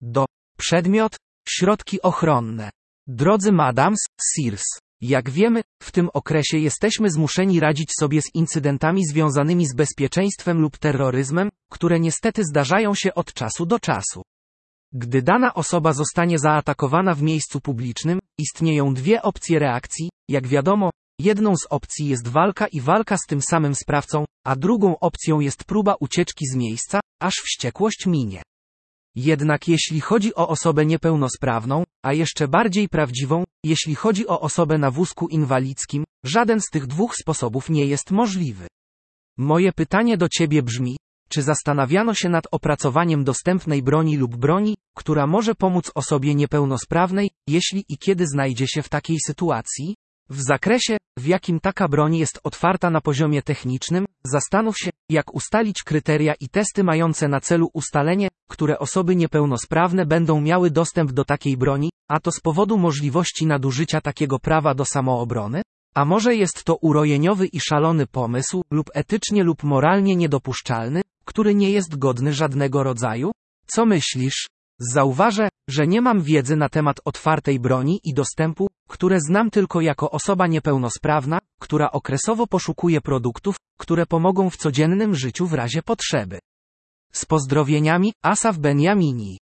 Do. Przedmiot. Środki ochronne. Drodzy Madams, Sirs. Jak wiemy, w tym okresie jesteśmy zmuszeni radzić sobie z incydentami związanymi z bezpieczeństwem lub terroryzmem, które niestety zdarzają się od czasu do czasu. Gdy dana osoba zostanie zaatakowana w miejscu publicznym, istnieją dwie opcje reakcji, jak wiadomo, jedną z opcji jest walka i walka z tym samym sprawcą, a drugą opcją jest próba ucieczki z miejsca, aż wściekłość minie. Jednak jeśli chodzi o osobę niepełnosprawną, a jeszcze bardziej prawdziwą, jeśli chodzi o osobę na wózku inwalidzkim, żaden z tych dwóch sposobów nie jest możliwy. Moje pytanie do Ciebie brzmi, czy zastanawiano się nad opracowaniem dostępnej broni lub broni, która może pomóc osobie niepełnosprawnej, jeśli i kiedy znajdzie się w takiej sytuacji? W zakresie, w jakim taka broń jest otwarta na poziomie technicznym, zastanów się, jak ustalić kryteria i testy mające na celu ustalenie, które osoby niepełnosprawne będą miały dostęp do takiej broni, a to z powodu możliwości nadużycia takiego prawa do samoobrony? A może jest to urojeniowy i szalony pomysł, lub etycznie lub moralnie niedopuszczalny, który nie jest godny żadnego rodzaju? Co myślisz? Zauważę, że nie mam wiedzy na temat otwartej broni i dostępu, które znam tylko jako osoba niepełnosprawna, która okresowo poszukuje produktów, które pomogą w codziennym życiu w razie potrzeby. Z pozdrowieniami, Asaf Benjamini.